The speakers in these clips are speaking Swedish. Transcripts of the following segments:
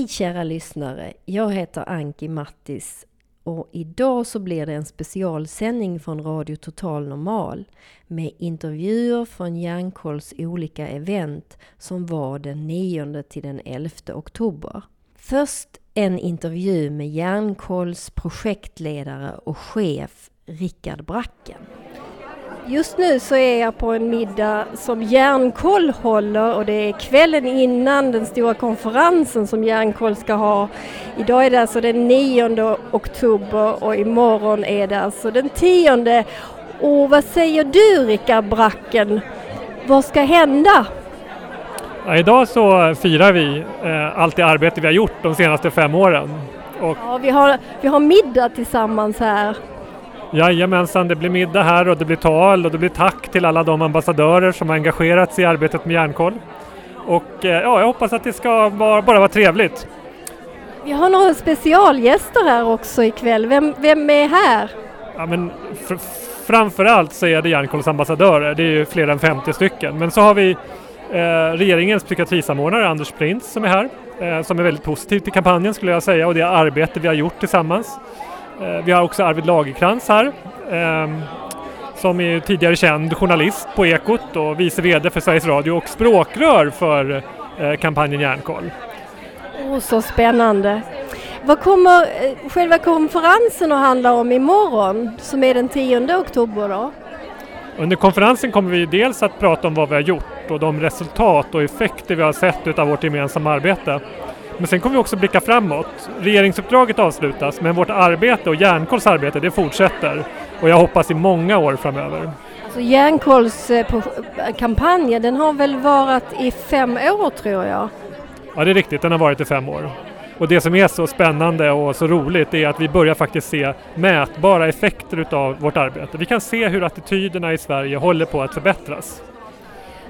Hej kära lyssnare! Jag heter Anki Mattis och idag så blir det en specialsändning från Radio Total Normal med intervjuer från Hjärnkolls olika event som var den 9 till den 11 oktober. Först en intervju med Hjärnkolls projektledare och chef Rickard Bracken. Just nu så är jag på en middag som Järnkoll håller och det är kvällen innan den stora konferensen som Järnkoll ska ha. Idag är det alltså den 9 oktober och imorgon är det alltså den 10. Och vad säger du Rickard Bracken? Vad ska hända? Ja, idag så firar vi eh, allt det arbete vi har gjort de senaste fem åren. Och ja, vi, har, vi har middag tillsammans här. Jajamensan, det blir middag här och det blir tal och det blir tack till alla de ambassadörer som har engagerat sig i arbetet med Järnkoll. Och eh, ja, jag hoppas att det ska bara, bara vara trevligt. Vi har några specialgäster här också ikväll. Vem, vem är här? Ja, men fr framförallt så är det Järnkolls ambassadörer, det är ju fler än 50 stycken. Men så har vi eh, regeringens psykiatrisamordnare Anders Printz som är här, eh, som är väldigt positiv till kampanjen skulle jag säga och det arbete vi har gjort tillsammans. Eh, vi har också Arvid Lagerkrans här ehm, som är tidigare känd journalist på Ekot och vice VD för Sveriges Radio och språkrör för eh, kampanjen Järnkoll. Oh, så spännande! Vad kommer eh, själva konferensen att handla om imorgon som är den 10 oktober då? Under konferensen kommer vi dels att prata om vad vi har gjort och de resultat och effekter vi har sett av vårt gemensamma arbete. Men sen kommer vi också blicka framåt. Regeringsuppdraget avslutas men vårt arbete och Järnkolls arbete det fortsätter och jag hoppas i många år framöver. Alltså Järnkolls eh, kampanj den har väl varit i fem år tror jag? Ja det är riktigt, den har varit i fem år. Och det som är så spännande och så roligt är att vi börjar faktiskt se mätbara effekter utav vårt arbete. Vi kan se hur attityderna i Sverige håller på att förbättras.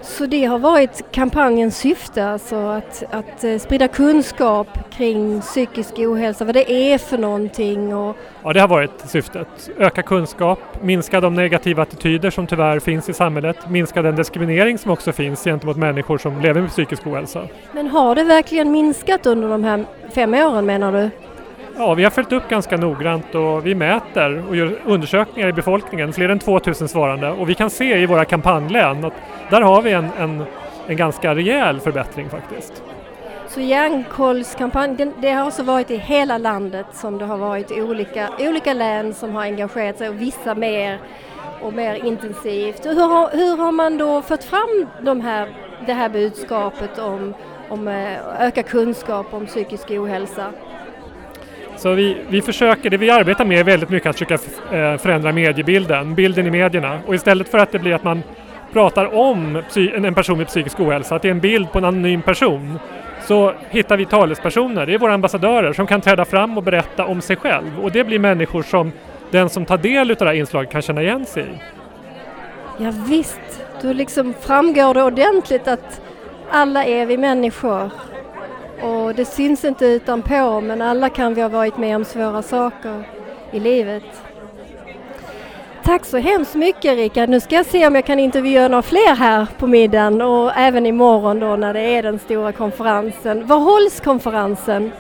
Så det har varit kampanjens syfte, alltså att, att eh, sprida kunskap kring psykisk ohälsa, vad det är för någonting? Och... Ja, det har varit syftet. Öka kunskap, minska de negativa attityder som tyvärr finns i samhället, minska den diskriminering som också finns gentemot människor som lever med psykisk ohälsa. Men har det verkligen minskat under de här fem åren menar du? Ja, vi har följt upp ganska noggrant och vi mäter och gör undersökningar i befolkningen, fler än 2000 svarande och vi kan se i våra kampanjlän att där har vi en, en, en ganska rejäl förbättring faktiskt. Så hjärnkollskampanjen, det har alltså varit i hela landet som det har varit i olika, olika län som har engagerat sig och vissa mer och mer intensivt. Hur har, hur har man då fått fram de här, det här budskapet om, om eh, öka kunskap om psykisk ohälsa? Så vi, vi försöker, det vi arbetar med är väldigt mycket att försöka eh, förändra mediebilden, bilden i medierna. Och istället för att det blir att man pratar om en person med psykisk ohälsa, att det är en bild på en anonym person, så hittar vi talespersoner, det är våra ambassadörer som kan träda fram och berätta om sig själv. Och det blir människor som den som tar del av det här inslaget kan känna igen sig i. Ja, visst, då liksom framgår det ordentligt att alla är vi människor och det syns inte utanpå men alla kan vi ha varit med om svåra saker i livet. Tack så hemskt mycket Rickard. Nu ska jag se om jag kan intervjua några fler här på middagen och även imorgon då när det är den stora konferensen. Var hålls konferensen?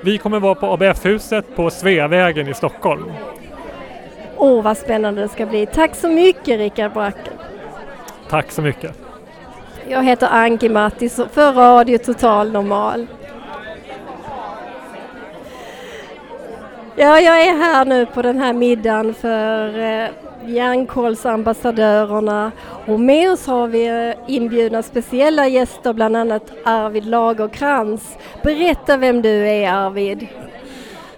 Vi kommer vara på ABF-huset på Sveavägen i Stockholm. Åh, oh, vad spännande det ska bli. Tack så mycket Rickard Bracken. Tack så mycket. Jag heter Anki Mattis för Radio Total Normal. Ja, jag är här nu på den här middagen för eh, järnkolsambassadörerna och med oss har vi eh, inbjudna speciella gäster, bland annat Arvid Lagerkrans. Berätta vem du är Arvid.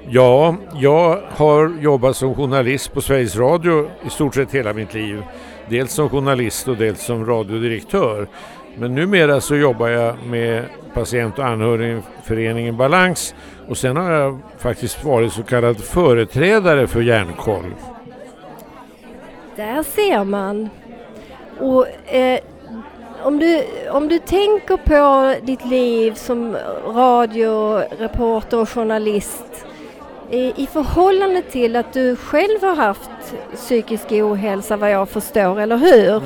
Ja, jag har jobbat som journalist på Sveriges Radio i stort sett hela mitt liv. Dels som journalist och dels som radiodirektör. Men numera så jobbar jag med patient och anhörigföreningen Balans och sen har jag faktiskt varit så kallad företrädare för Hjärnkoll. Där ser man. Och eh, om, du, om du tänker på ditt liv som radioreporter och journalist i, i förhållande till att du själv har haft psykisk ohälsa vad jag förstår, eller hur?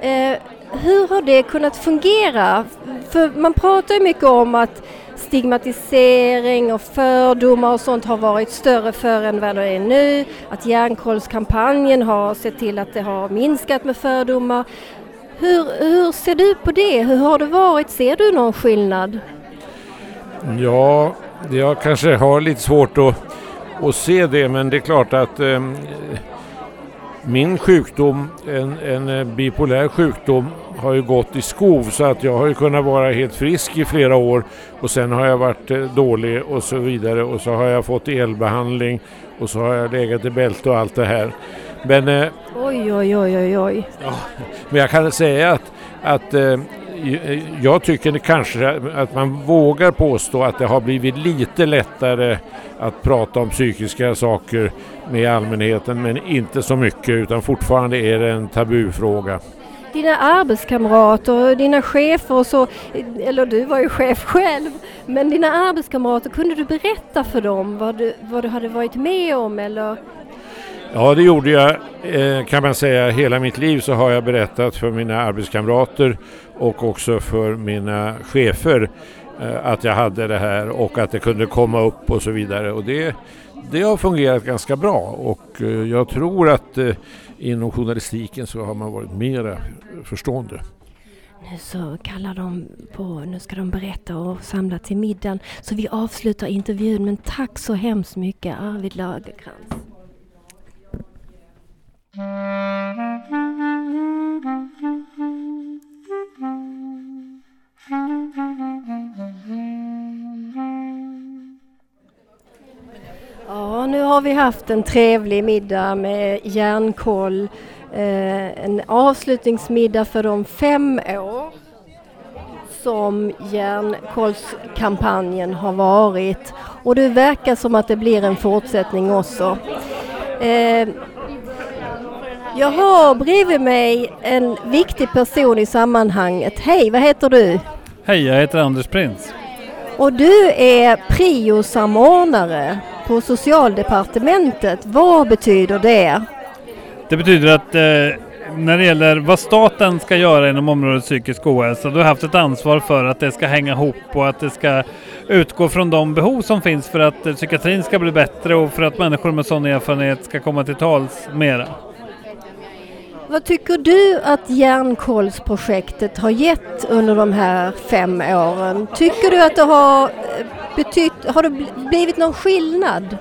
Mm. Eh, hur har det kunnat fungera? För man pratar ju mycket om att stigmatisering och fördomar och sånt har varit större förr än vad det är nu. Att Hjärnkollskampanjen har sett till att det har minskat med fördomar. Hur, hur ser du på det? Hur har det varit? Ser du någon skillnad? Ja, jag kanske har lite svårt att, att se det men det är klart att eh, min sjukdom, en, en eh, bipolär sjukdom, har ju gått i skov så att jag har ju kunnat vara helt frisk i flera år och sen har jag varit eh, dålig och så vidare och så har jag fått elbehandling och så har jag legat i bälte och allt det här. Men, eh, oj, oj, oj, oj, oj. Ja, men jag kan säga att, att eh, jag tycker kanske att man vågar påstå att det har blivit lite lättare att prata om psykiska saker med allmänheten men inte så mycket utan fortfarande är det en tabufråga. Dina arbetskamrater, dina chefer och så, eller du var ju chef själv, men dina arbetskamrater, kunde du berätta för dem vad du, vad du hade varit med om eller? Ja, det gjorde jag eh, kan man säga. Hela mitt liv så har jag berättat för mina arbetskamrater och också för mina chefer eh, att jag hade det här och att det kunde komma upp och så vidare. Och det, det har fungerat ganska bra och eh, jag tror att inom journalistiken så har man varit mera förstående. Nu så kallar de på, nu ska de berätta och samla till middagen. Så vi avslutar intervjun men tack så hemskt mycket Arvid Lagerkrans. Ja, nu har vi haft en trevlig middag med järnkoll. Eh, en avslutningsmiddag för de fem år som järnkollskampanjen har varit. Och det verkar som att det blir en fortsättning också. Eh, jag har bredvid mig en viktig person i sammanhanget. Hej, vad heter du? Hej, jag heter Anders Prins. Och du är priosamordnare på Socialdepartementet. Vad betyder det? Det betyder att eh, när det gäller vad staten ska göra inom området psykisk ohälsa, då har haft ett ansvar för att det ska hänga ihop och att det ska utgå från de behov som finns för att psykiatrin ska bli bättre och för att människor med sån erfarenhet ska komma till tals mera. Vad tycker du att Hjärnkollsprojektet har gett under de här fem åren? Tycker du att det har eh, betytt, har det blivit någon skillnad?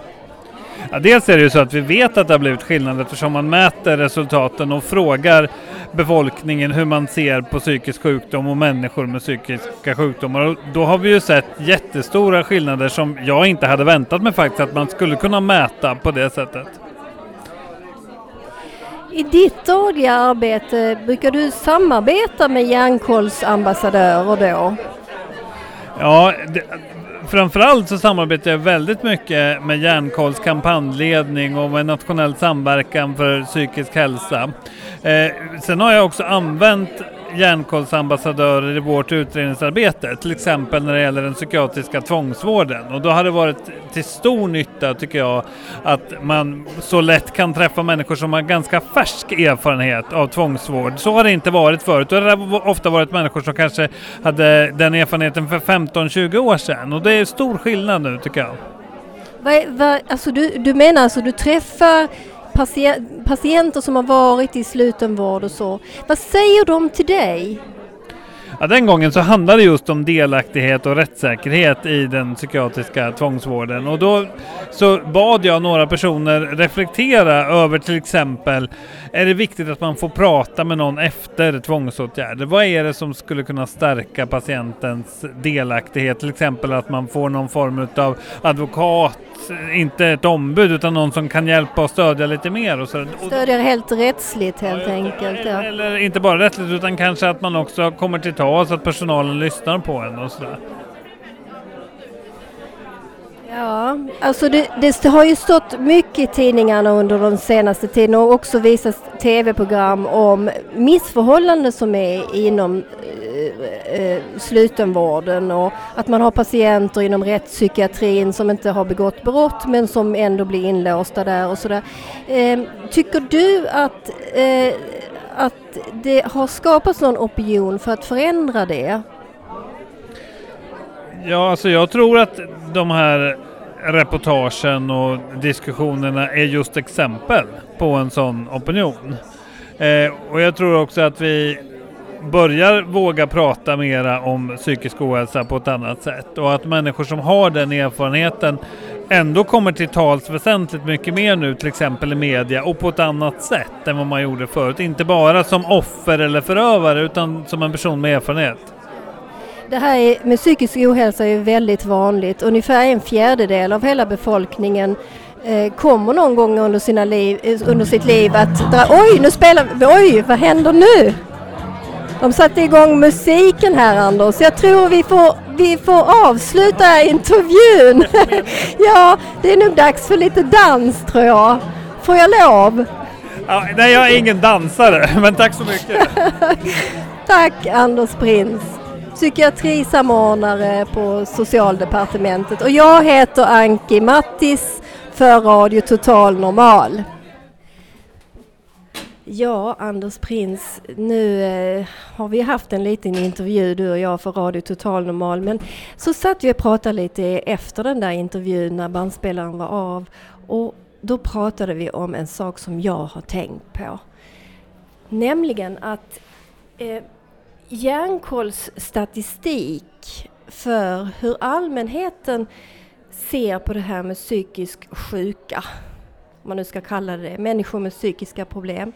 Ja, dels är det ju så att vi vet att det har blivit skillnad eftersom man mäter resultaten och frågar befolkningen hur man ser på psykisk sjukdom och människor med psykiska sjukdomar. Och då har vi ju sett jättestora skillnader som jag inte hade väntat mig faktiskt att man skulle kunna mäta på det sättet. I ditt dagliga arbete, brukar du samarbeta med Hjärnkollsambassadörer då? Ja, det, framförallt så samarbetar jag väldigt mycket med Hjärnkolls kampanjledning och med nationell samverkan för psykisk hälsa. Eh, sen har jag också använt järnkollsambassadörer i vårt utredningsarbete, till exempel när det gäller den psykiatriska tvångsvården. Och då har det varit till stor nytta, tycker jag, att man så lätt kan träffa människor som har ganska färsk erfarenhet av tvångsvård. Så har det inte varit förut. Då har det ofta varit människor som kanske hade den erfarenheten för 15-20 år sedan. Och det är stor skillnad nu, tycker jag. Va, va, alltså du, du menar alltså du träffar patienter som har varit i slutenvård och så. Vad säger de till dig? Ja, den gången så handlade det just om delaktighet och rättssäkerhet i den psykiatriska tvångsvården. Och då så bad jag några personer reflektera över till exempel, är det viktigt att man får prata med någon efter tvångsåtgärder? Vad är det som skulle kunna stärka patientens delaktighet? Till exempel att man får någon form av advokat, inte ett ombud utan någon som kan hjälpa och stödja lite mer. Och så. Stödjer helt rättsligt helt enkelt. Ja. Eller inte bara rättsligt utan kanske att man också kommer till tals, att personalen lyssnar på en och sådär. Ja, alltså det, det har ju stått mycket i tidningarna under de senaste tiden och också visats tv-program om missförhållanden som är inom eh, eh, slutenvården och att man har patienter inom rättspsykiatrin som inte har begått brott men som ändå blir inlåsta där och sådär. Eh, tycker du att, eh, att det har skapats någon opinion för att förändra det? Ja, alltså jag tror att de här reportagen och diskussionerna är just exempel på en sån opinion. Eh, och jag tror också att vi börjar våga prata mera om psykisk ohälsa på ett annat sätt och att människor som har den erfarenheten ändå kommer till tals väsentligt mycket mer nu till exempel i media och på ett annat sätt än vad man gjorde förut. Inte bara som offer eller förövare utan som en person med erfarenhet. Det här med psykisk ohälsa är väldigt vanligt. Ungefär en fjärdedel av hela befolkningen eh, kommer någon gång under, sina liv, eh, under sitt liv att dra, oj nu spelar oj vad händer nu? De satte igång musiken här Anders. Jag tror vi får, vi får avsluta intervjun. ja, det är nog dags för lite dans tror jag. Får jag lov? Ja, nej, jag är ingen dansare, men tack så mycket. tack Anders Prins psykiatrisamordnare på Socialdepartementet och jag heter Anki Mattis för Radio Total Normal. Ja, Anders Prins, nu eh, har vi haft en liten intervju du och jag för Radio Total Normal men så satt vi och pratade lite efter den där intervjun när bandspelaren var av och då pratade vi om en sak som jag har tänkt på. Nämligen att eh, Hjärnkollsstatistik för hur allmänheten ser på det här med psykisk sjuka, om man nu ska kalla det människor med psykiska problem.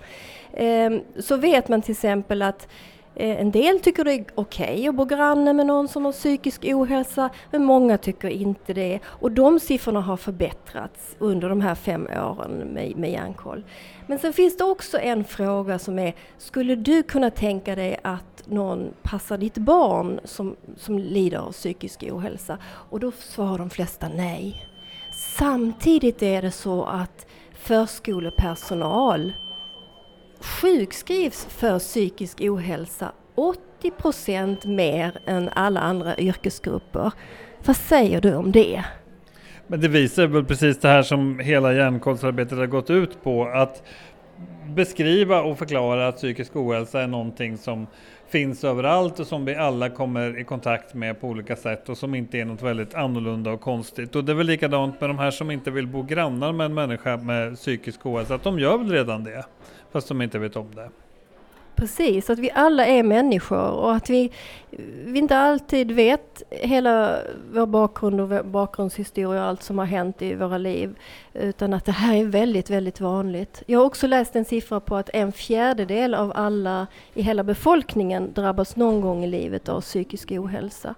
Ehm, så vet man till exempel att eh, en del tycker det är okej okay att bo granne med någon som har psykisk ohälsa, men många tycker inte det. Och de siffrorna har förbättrats under de här fem åren med, med hjärnkoll. Men sen finns det också en fråga som är, skulle du kunna tänka dig att någon passar ditt barn som, som lider av psykisk ohälsa? Och då svarar de flesta nej. Samtidigt är det så att förskolepersonal sjukskrivs för psykisk ohälsa 80 procent mer än alla andra yrkesgrupper. Vad säger du om det? Men det visar väl precis det här som hela hjärnkollsarbetet har gått ut på. Att beskriva och förklara att psykisk ohälsa är någonting som finns överallt och som vi alla kommer i kontakt med på olika sätt och som inte är något väldigt annorlunda och konstigt. Och det är väl likadant med de här som inte vill bo grannar med en människa med psykisk ohälsa, att de gör väl redan det, fast de inte vet om det. Precis, att vi alla är människor och att vi, vi inte alltid vet hela vår bakgrund och vår bakgrundshistoria och allt som har hänt i våra liv. Utan att det här är väldigt, väldigt vanligt. Jag har också läst en siffra på att en fjärdedel av alla i hela befolkningen drabbas någon gång i livet av psykisk ohälsa.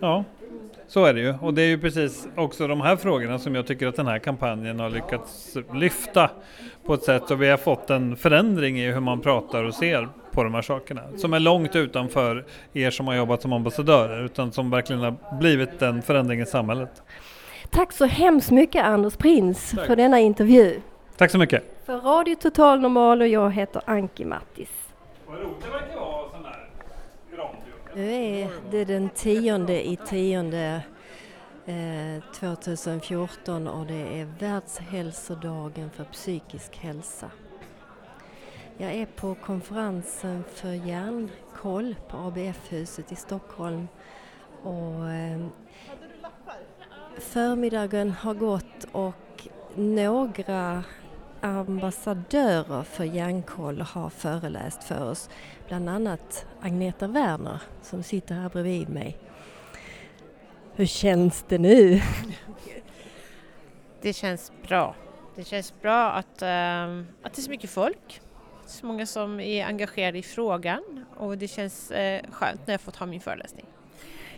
Ja, så är det ju. Och det är ju precis också de här frågorna som jag tycker att den här kampanjen har lyckats lyfta på ett sätt och vi har fått en förändring i hur man pratar och ser på de här sakerna. Som är långt utanför er som har jobbat som ambassadörer utan som verkligen har blivit en förändring i samhället. Tack så hemskt mycket Anders Prins Tack. för denna intervju. Tack så mycket. För Radio Total Normal och jag heter Anki Mattis. Vad roligt det verkar vara sån här nu är det den tionde i tionde eh, 2014 och det är världshälsodagen för psykisk hälsa. Jag är på konferensen för hjärnkoll på ABF-huset i Stockholm och eh, förmiddagen har gått och några ambassadörer för Hjärnkoll har föreläst för oss. Bland annat Agneta Werner som sitter här bredvid mig. Hur känns det nu? Det känns bra. Det känns bra att, äh, att det är så mycket folk, så många som är engagerade i frågan och det känns äh, skönt när jag fått ha min föreläsning.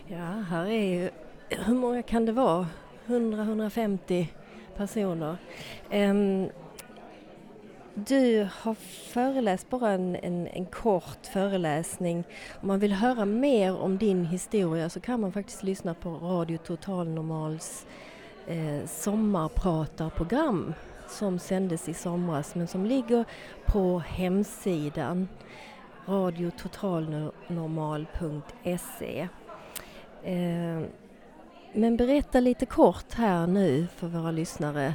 Ja, här är ju, hur många kan det vara? 100-150 personer. Um, du har föreläst bara en, en, en, kort föreläsning. Om man vill höra mer om din historia så kan man faktiskt lyssna på Radio Total Normals eh, sommarpratarprogram som sändes i somras men som ligger på hemsidan radiototalnormal.se. Eh, men berätta lite kort här nu för våra lyssnare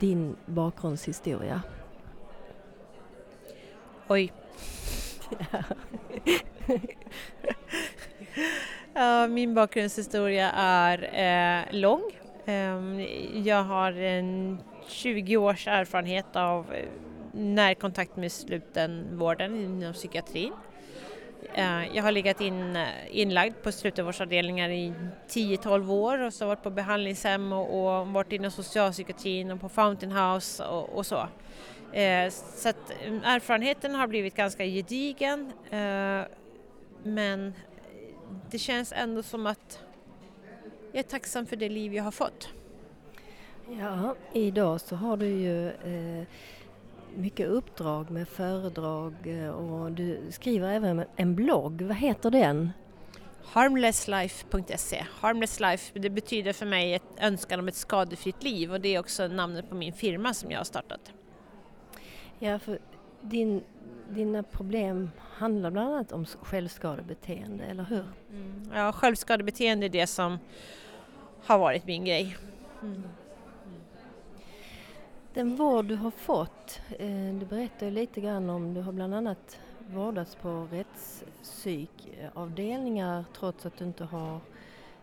din bakgrundshistoria. Oj. ja, min bakgrundshistoria är eh, lång. Ehm, jag har en 20 års erfarenhet av eh, närkontakt med slutenvården inom psykiatrin. Eh, jag har legat in, eh, inlagd på slutenvårdsavdelningar i 10-12 år och så varit på behandlingshem och, och varit inom socialpsykiatrin och på Fountain House och, och så. Eh, så att erfarenheten har blivit ganska gedigen men det känns ändå som att jag är tacksam för det liv jag har fått. Ja, idag så har du ju eh, mycket uppdrag med föredrag eh, och du skriver även en blogg. Vad heter den? Harmlesslife.se. Harmless Life det betyder för mig ett önskan om ett skadefritt liv och det är också namnet på min firma som jag har startat. Ja, för din, dina problem handlar bland annat om självskadebeteende, eller hur? Mm. Ja, självskadebeteende är det som har varit min grej. Mm. Den vård du har fått, eh, du berättar lite grann om, du har bland annat vårdats på rättspsykavdelningar trots att du inte har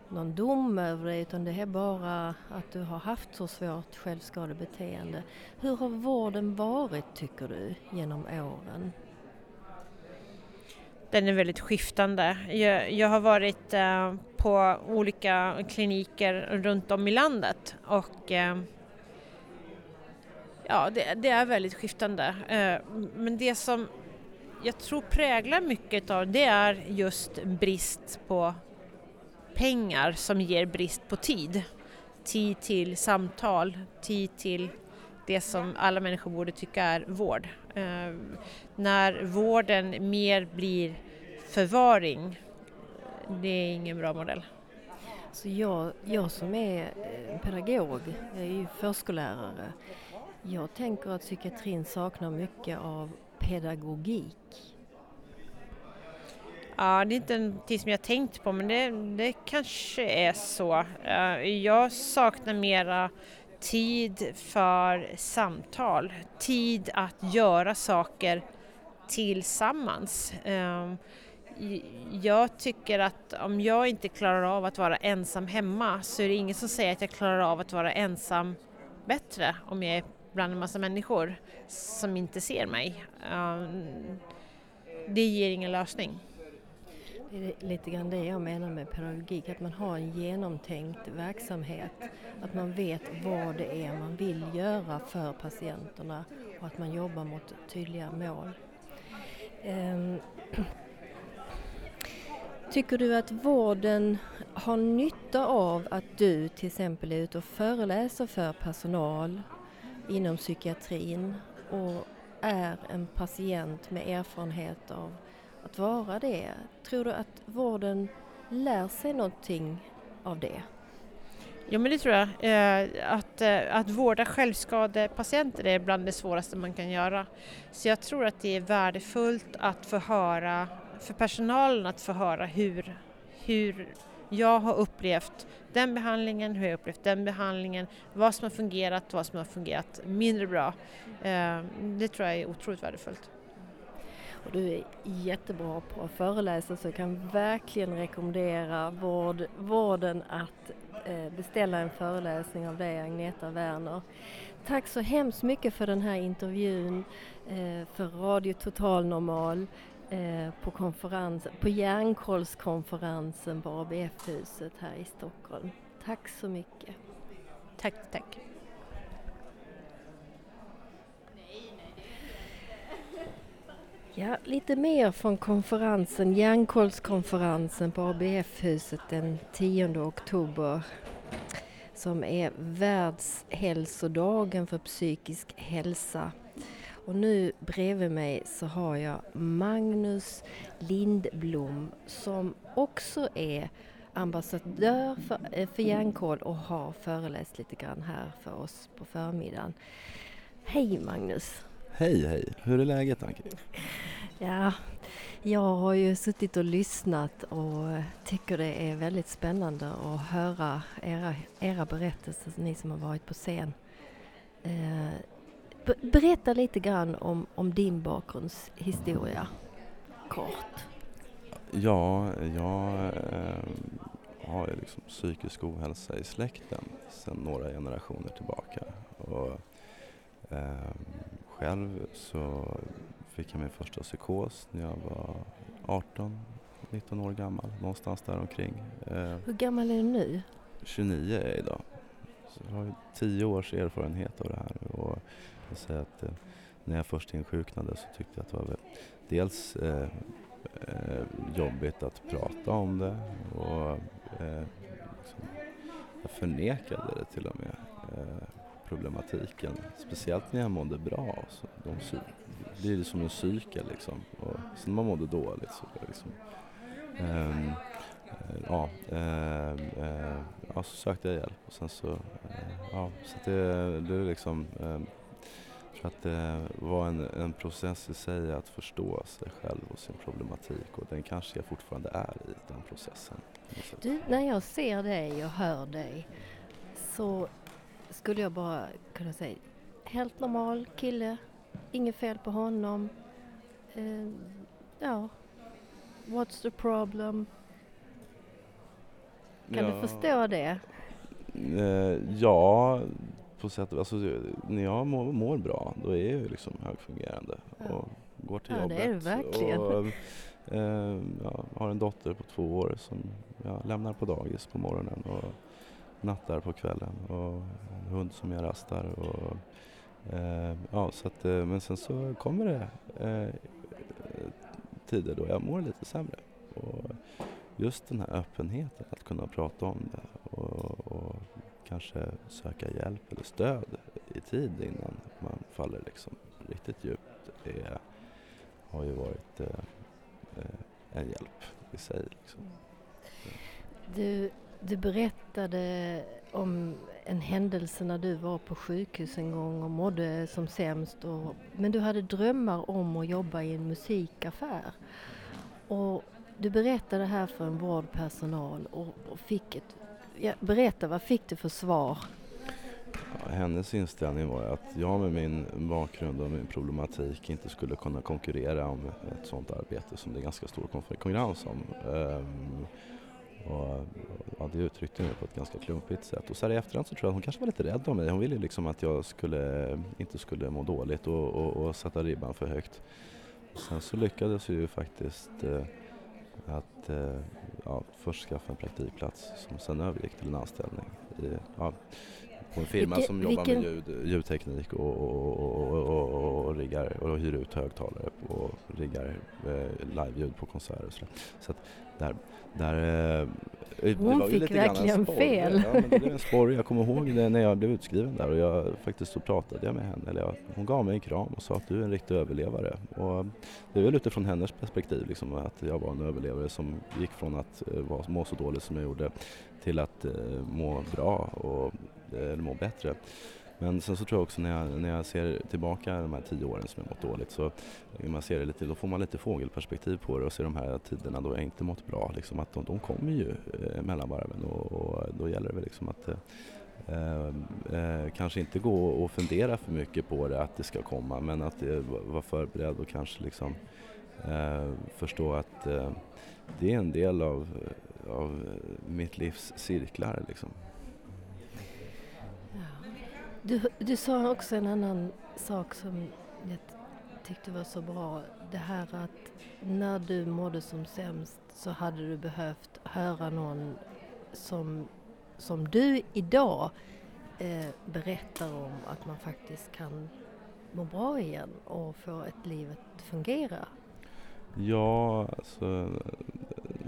någon dom över dig utan det är bara att du har haft så svårt självskadebeteende. Hur har vården varit tycker du genom åren? Den är väldigt skiftande. Jag, jag har varit eh, på olika kliniker runt om i landet och eh, Ja, det, det, är väldigt skiftande. Eh, men det som jag tror präglar mycket av det är just brist på pengar som ger brist på tid. Tid till samtal, tid till det som alla människor borde tycka är vård. Eh, när vården mer blir förvaring, det är ingen bra modell. Så jag, jag som är eh, pedagog, jag är ju förskollärare, jag tänker att psykiatrin saknar mycket av pedagogik. Ja, det är inte någonting som jag tänkt på men det, det kanske är så. Eh, jag saknar mera tid för samtal, tid att göra saker tillsammans. Ehm, jag tycker att om jag inte klarar av att vara ensam hemma så är det ingen som säger att jag klarar av att vara ensam bättre om jag är bland en massa människor som inte ser mig. Ehm, det ger ingen lösning. Det är lite grann det jag menar med pedagogik, att man har en genomtänkt verksamhet. Att man vet vad det är man vill göra för patienterna och att man jobbar mot tydliga mål. Ehm, tycker du att vården har nytta av att du till exempel är ute och föreläser för personal inom psykiatrin och är en patient med erfarenhet av att vara det. Tror du att vården lär sig någonting av det? Ja men det tror jag. Eh, att, eh, att vårda självskadepatienter är bland det svåraste man kan göra. Så jag tror att det är värdefullt att få höra, för personalen att få höra hur, hur jag har upplevt den behandlingen, hur jag upplevt den behandlingen, vad som har fungerat, vad som har fungerat mindre bra. Eh, det tror jag är otroligt värdefullt. Och du är jättebra på att föreläsa så jag kan verkligen rekommendera vård, vården att eh, beställa en föreläsning av dig Agneta Werner. Tack så hemskt mycket för den här intervjun eh, för Radio Total Normal eh, på, konferens, på Hjärnkollskonferensen på ABF-huset här i Stockholm. Tack så mycket. Tack, tack. Ja, lite mer från konferensen, Hjärnkollskonferensen på ABF-huset den 10 oktober som är världshälsodagen för psykisk hälsa. Och nu bredvid mig så har jag Magnus Lindblom som också är ambassadör för, eh, för Hjärnkoll och har föreläst lite grann här för oss på förmiddagen. Hej Magnus! Hej hej! Hur är läget Anki? Ja, jag har ju suttit och lyssnat och tycker det är väldigt spännande att höra era, era berättelser, ni som har varit på scen. Eh, berätta lite grann om, om din bakgrundshistoria, kort. Ja, jag äh, har ju liksom psykisk ohälsa i släkten sedan några generationer tillbaka. Och, äh, själv så fick jag min första psykos när jag var 18, 19 år gammal, någonstans där omkring. Eh, Hur gammal är du nu? 29 är jag idag. Så jag har 10 års erfarenhet av det här och jag säger att eh, när jag först insjuknade så tyckte jag att det var dels eh, eh, jobbigt att prata om det och eh, liksom, jag förnekade det till och med. Eh, problematiken. Speciellt när jag mådde bra. Så de blir det som en cykel liksom. Och sen när man mådde dåligt så var det liksom um, ja, uh, uh, ja, så sökte jag hjälp och sen så, uh, ja, så det, det är liksom, um, jag tror att det var en, en process i sig att förstå sig själv och sin problematik och den kanske jag fortfarande är i den processen. Du, när jag ser dig och hör dig så skulle jag bara kunna säga helt normal kille, inget fel på honom. Uh, ja, what's the problem? Kan ja. du förstå det? Uh, ja, på sätt och alltså, när jag mår, mår bra då är jag liksom högfungerande ja. och går till ja, jobbet. det är du verkligen. Och, uh, jag har en dotter på två år som jag lämnar på dagis på morgonen och nattar på kvällen och en hund som jag rastar. Och, eh, ja, så att, eh, men sen så kommer det eh, tider då jag mår lite sämre. Och just den här öppenheten att kunna prata om det och, och kanske söka hjälp eller stöd i tid innan man faller liksom riktigt djupt är, har ju varit eh, eh en hjälp i sig. Liksom. Du, du berättade om en händelse när du var på sjukhus en gång och mådde som sämst. Och, men du hade drömmar om att jobba i en musikaffär. Och du berättade här för en vårdpersonal och, och fick ett... Ja, berätta, vad fick du för svar? Ja, hennes inställning var att jag med min bakgrund och min problematik inte skulle kunna konkurrera om ett sådant arbete som det är ganska stor konkurrens om. Um, och, ja, det uttryckte hon på ett ganska klumpigt sätt. Och så här i efterhand så tror jag att hon kanske var lite rädd om mig. Hon ville liksom att jag skulle, inte skulle må dåligt och, och, och sätta ribban för högt. Och sen så lyckades vi ju faktiskt eh, att eh, ja, först skaffa en praktikplats som sen övergick till en anställning. I, ja, på en firma vilken, som jobbar vilken... med ljud, ljudteknik och, och, och, och, riggar och hyr ut högtalare och riggar eh, liveljud på konserter. Så, så att där, där, eh, Hon fick verkligen fel. Ja, men det blev en sporr. Jag kommer ihåg det när jag blev utskriven där och jag faktiskt så pratade jag med henne. Eller jag, hon gav mig en kram och sa att du är en riktig överlevare. Och det är väl utifrån hennes perspektiv liksom, att jag var en överlevare som gick från att uh, må så dåligt som jag gjorde till att uh, må bra och Eh, eller må bättre. Men sen så tror jag också när jag, när jag ser tillbaka de här tio åren som jag mått dåligt så eh, man ser det lite, då får man lite fågelperspektiv på det och ser de här tiderna då jag inte mått bra. Liksom att de, de kommer ju eh, mellan varven och, och, då gäller det väl liksom att eh, eh, eh kanske inte gå och fundera för mycket på det att det ska komma men att eh, vara förberedd och kanske liksom eh, förstå att eh, det är en del av, av mitt livs cirklar liksom. Du, du sa också en annan sak som jag tyckte var så bra. Det här att när du mådde som sämst så hade du behövt höra någon som, som du idag eh, berättar om att man faktiskt kan må bra igen och få ett liv att fungera. Ja, alltså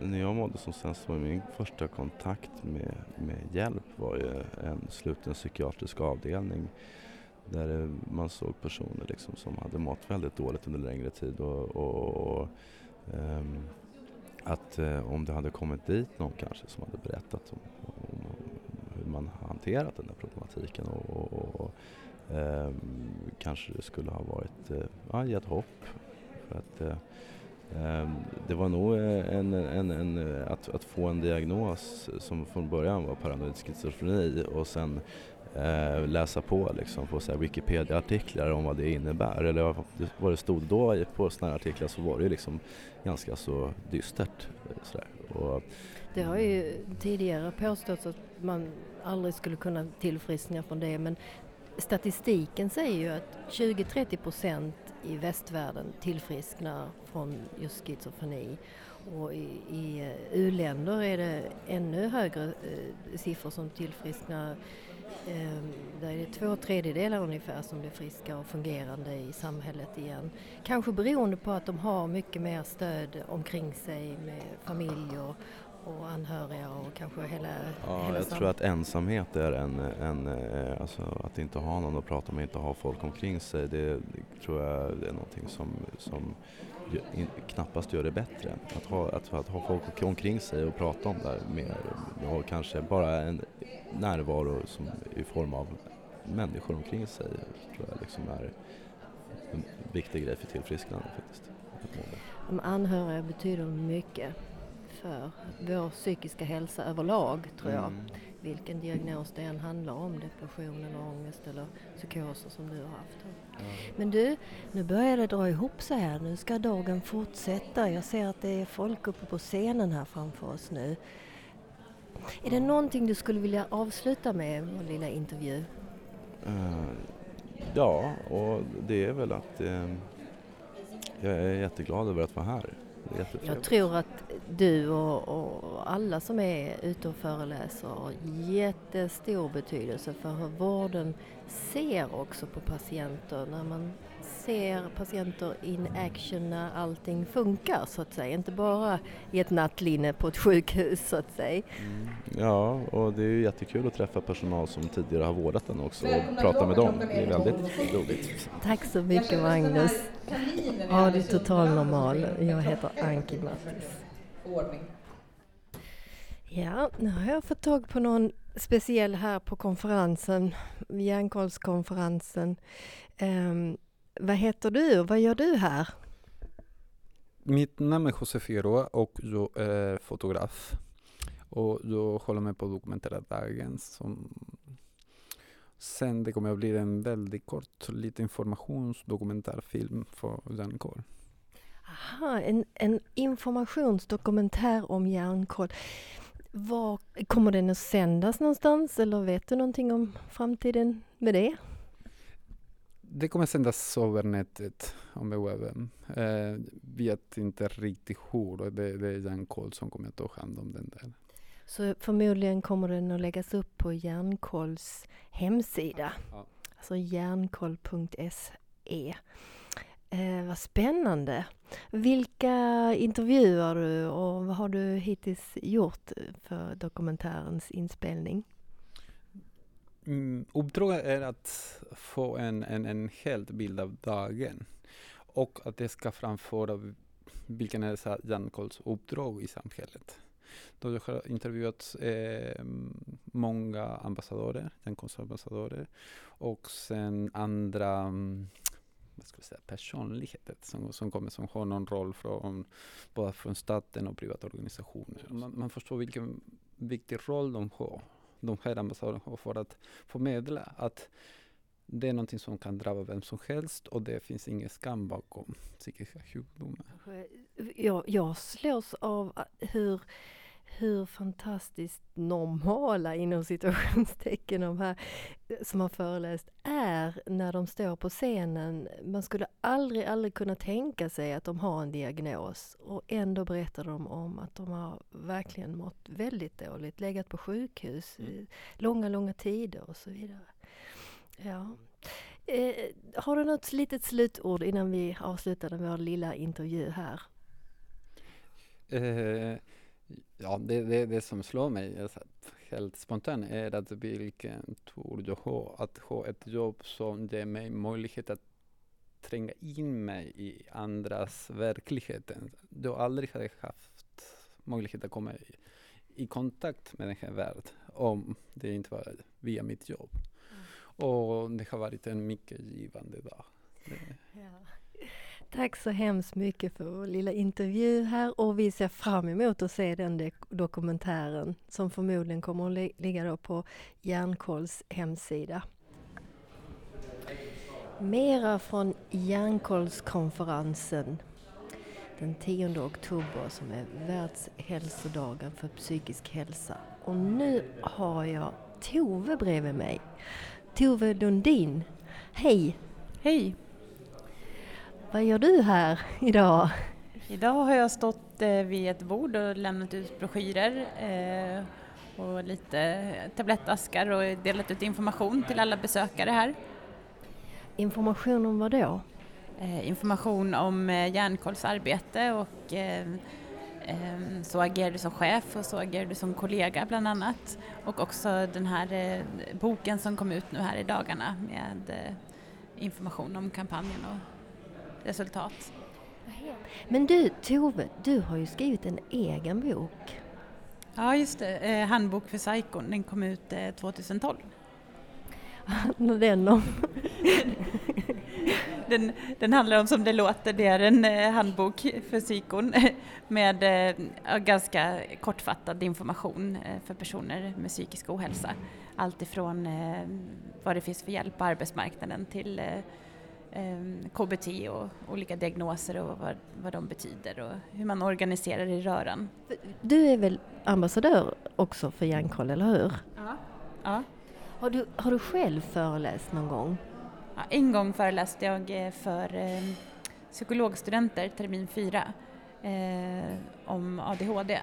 när jag mådde som sämst var min första kontakt med, med hjälp var ju en sluten psykiatrisk avdelning där man såg personer liksom som hade mått väldigt dåligt under längre tid och, och, och um, att uh, om det hade kommit dit någon kanske som hade berättat om, om, om hur man hanterat den här problematiken och, och um, kanske det skulle ha varit, uh, ja, gett hopp. För att, uh, Ehm, det var nog eh, en, en, en, eh, att, att få en diagnos som från början var paranoid schizofreni och sen eh, läsa på liksom, på Wikipedia-artiklar om vad det innebär. Eller vad det stod då på sådana här artiklar så var det liksom ganska så dystert. Eh, Sådär. Och, det har ju tidigare påståtts att man aldrig skulle kunna tillfriskna från det men statistiken säger ju att 20-30 procent i västvärlden tillfrisknar från just schizofreni. Och i, i eh, u-länder är det ännu högre eh, siffror som tillfrisknar. Eh, där är det två tredjedelar ungefär som blir friska och fungerande i samhället igen. Kanske beroende på att de har mycket mer stöd omkring sig med familj och, och anhöriga och kanske hela Ja, hela jag tror att ensamhet är en, en eh, alltså att inte ha någon att prata med, inte ha folk omkring sig, det, det tror jag är någonting som, som knappast gör det bättre. Att ha, att, att ha folk omkring sig och prata om det mer och kanske bara en närvaro som, i form av människor omkring sig tror jag liksom är en viktig grej för tillfrisknande faktiskt. De anhöriga betyder mycket för vår psykiska hälsa överlag tror jag. Mm. Vilken diagnos det än handlar om, depression eller ångest eller psykoser som du har haft. Mm. Men du, nu börjar det dra ihop sig här. Nu ska dagen fortsätta. Jag ser att det är folk uppe på scenen här framför oss nu. Är det någonting du skulle vilja avsluta med, vår lilla intervju? Uh, ja, och det är väl att uh, jag är jätteglad över att vara här. Jag tror att du och, och, alla som är ute och föreläser har jättestor betydelse för hur vården ser också på patienter. När man ser patienter in action när allting funkar så att säga. Inte bara i ett nattlinne på ett sjukhus så att säga. Mm. Ja, och det är ju jättekul att träffa personal som tidigare har vårdat den också och prata med dem. Det är väldigt roligt. Tack så mycket Magnus. Radio Total Normal. Jag heter Anki Mattis. Ja, nu har jag fått tag på någon speciell här på konferensen, Hjärnkollskonferensen. Um, vad heter du och vad gör du här? Mitt namn är José Figueroa och jag är fotograf. Och jag håller med på dokumentera dagen som sen det kommer att bli en väldigt kort, lite informationsdokumentärfilm för hjärnkoll. Aha, en, en informationsdokumentär om hjärnkoll. Var, kommer den att sändas någonstans eller vet du någonting om framtiden med det? Det kommer sändas över nätet, om webben. Eh, vet inte riktigt hur. Det, det är Hjärnkoll som kommer att ta hand om den där. Så förmodligen kommer den att läggas upp på Hjärnkolls hemsida. Ja. Alltså hjärnkoll.se. Eh, vad spännande. Vilka intervjuar du och vad har du hittills gjort för dokumentärens inspelning? Mm, uppdraget är att få en, en, en helt bild av dagen och att det ska framföra vilken är Hjärnkolls uppdrag i samhället. Då jag har intervjuat eh, många ambassadörer, Hjärnkollsambassadörer och sen andra mm, vad ska jag säga, personligheter som, som kommer som har någon roll från både från staten och privata organisationer. Man, man förstår vilken viktig roll de har de här ambassaderna har för att förmedla att det är någonting som kan drabba vem som helst och det finns ingen skam bakom psykiska sjukdomar. Eh, jag, jag slås av eh, hur, hur fantastiskt normala inom situationstecken de här som har föreläst är när de står på scenen. Man skulle aldrig, aldrig kunna tänka sig att de har en diagnos och ändå berättar de om att de har verkligen mått väldigt dåligt, legat på sjukhus mm. långa, långa tider och så vidare. Ja. Eh, har du något litet slutord innan vi avslutar vår lilla intervju här? Eh, ja, det, det, det som slår mig alltså, helt spontant är att vilken tur jag har att ha ett jobb som ger mig möjlighet att tränga in mig i andras verklighet. Jag aldrig hade haft möjlighet att komma i, i kontakt med den här världen om det inte var via mitt jobb. Och det har varit en mycket givande dag. Ja. Tack så hemskt mycket för vår lilla intervju här och vi ser fram emot att se den dokumentären som förmodligen kommer att ligga då på Järnkolls hemsida. Mera från Järnkollskonferensen den 10 oktober som är världshälsodagen för psykisk hälsa. Och nu har jag Tove bredvid mig Tove Lundin. Hej! Hej! Vad gör du här idag? Idag har jag stått eh, vid ett bord och lämnat ut broschyrer eh, och lite tablettaskar och delat ut information till alla besökare här. Information om vad då? Eh, information om järnkollsarbete och Ehm, så agerar du som chef och så agerar du som kollega bland annat. Och också den här boken som kom ut nu här i dagarna med information om kampanjen och resultat. Men du Tove, du har ju skrivit en egen bok. Ja just det, eh, Handbok för psykon, den kom ut 2012. den om? den, den handlar om som det låter, det är en eh, handbok för psykon med eh, ganska kortfattad information eh, för personer med psykisk ohälsa. Allt ifrån eh, vad det finns för hjälp på arbetsmarknaden till eh, eh, KBT och olika diagnoser och vad, vad de betyder och hur man organiserar i röran. Du är väl ambassadör också för Hjärnkoll, eller hur? Ja. ja. Har, du, har du själv föreläst någon gång? Ja, en gång föreläste jag eh, för eh, psykologstudenter termin fyra eh, om ADHD.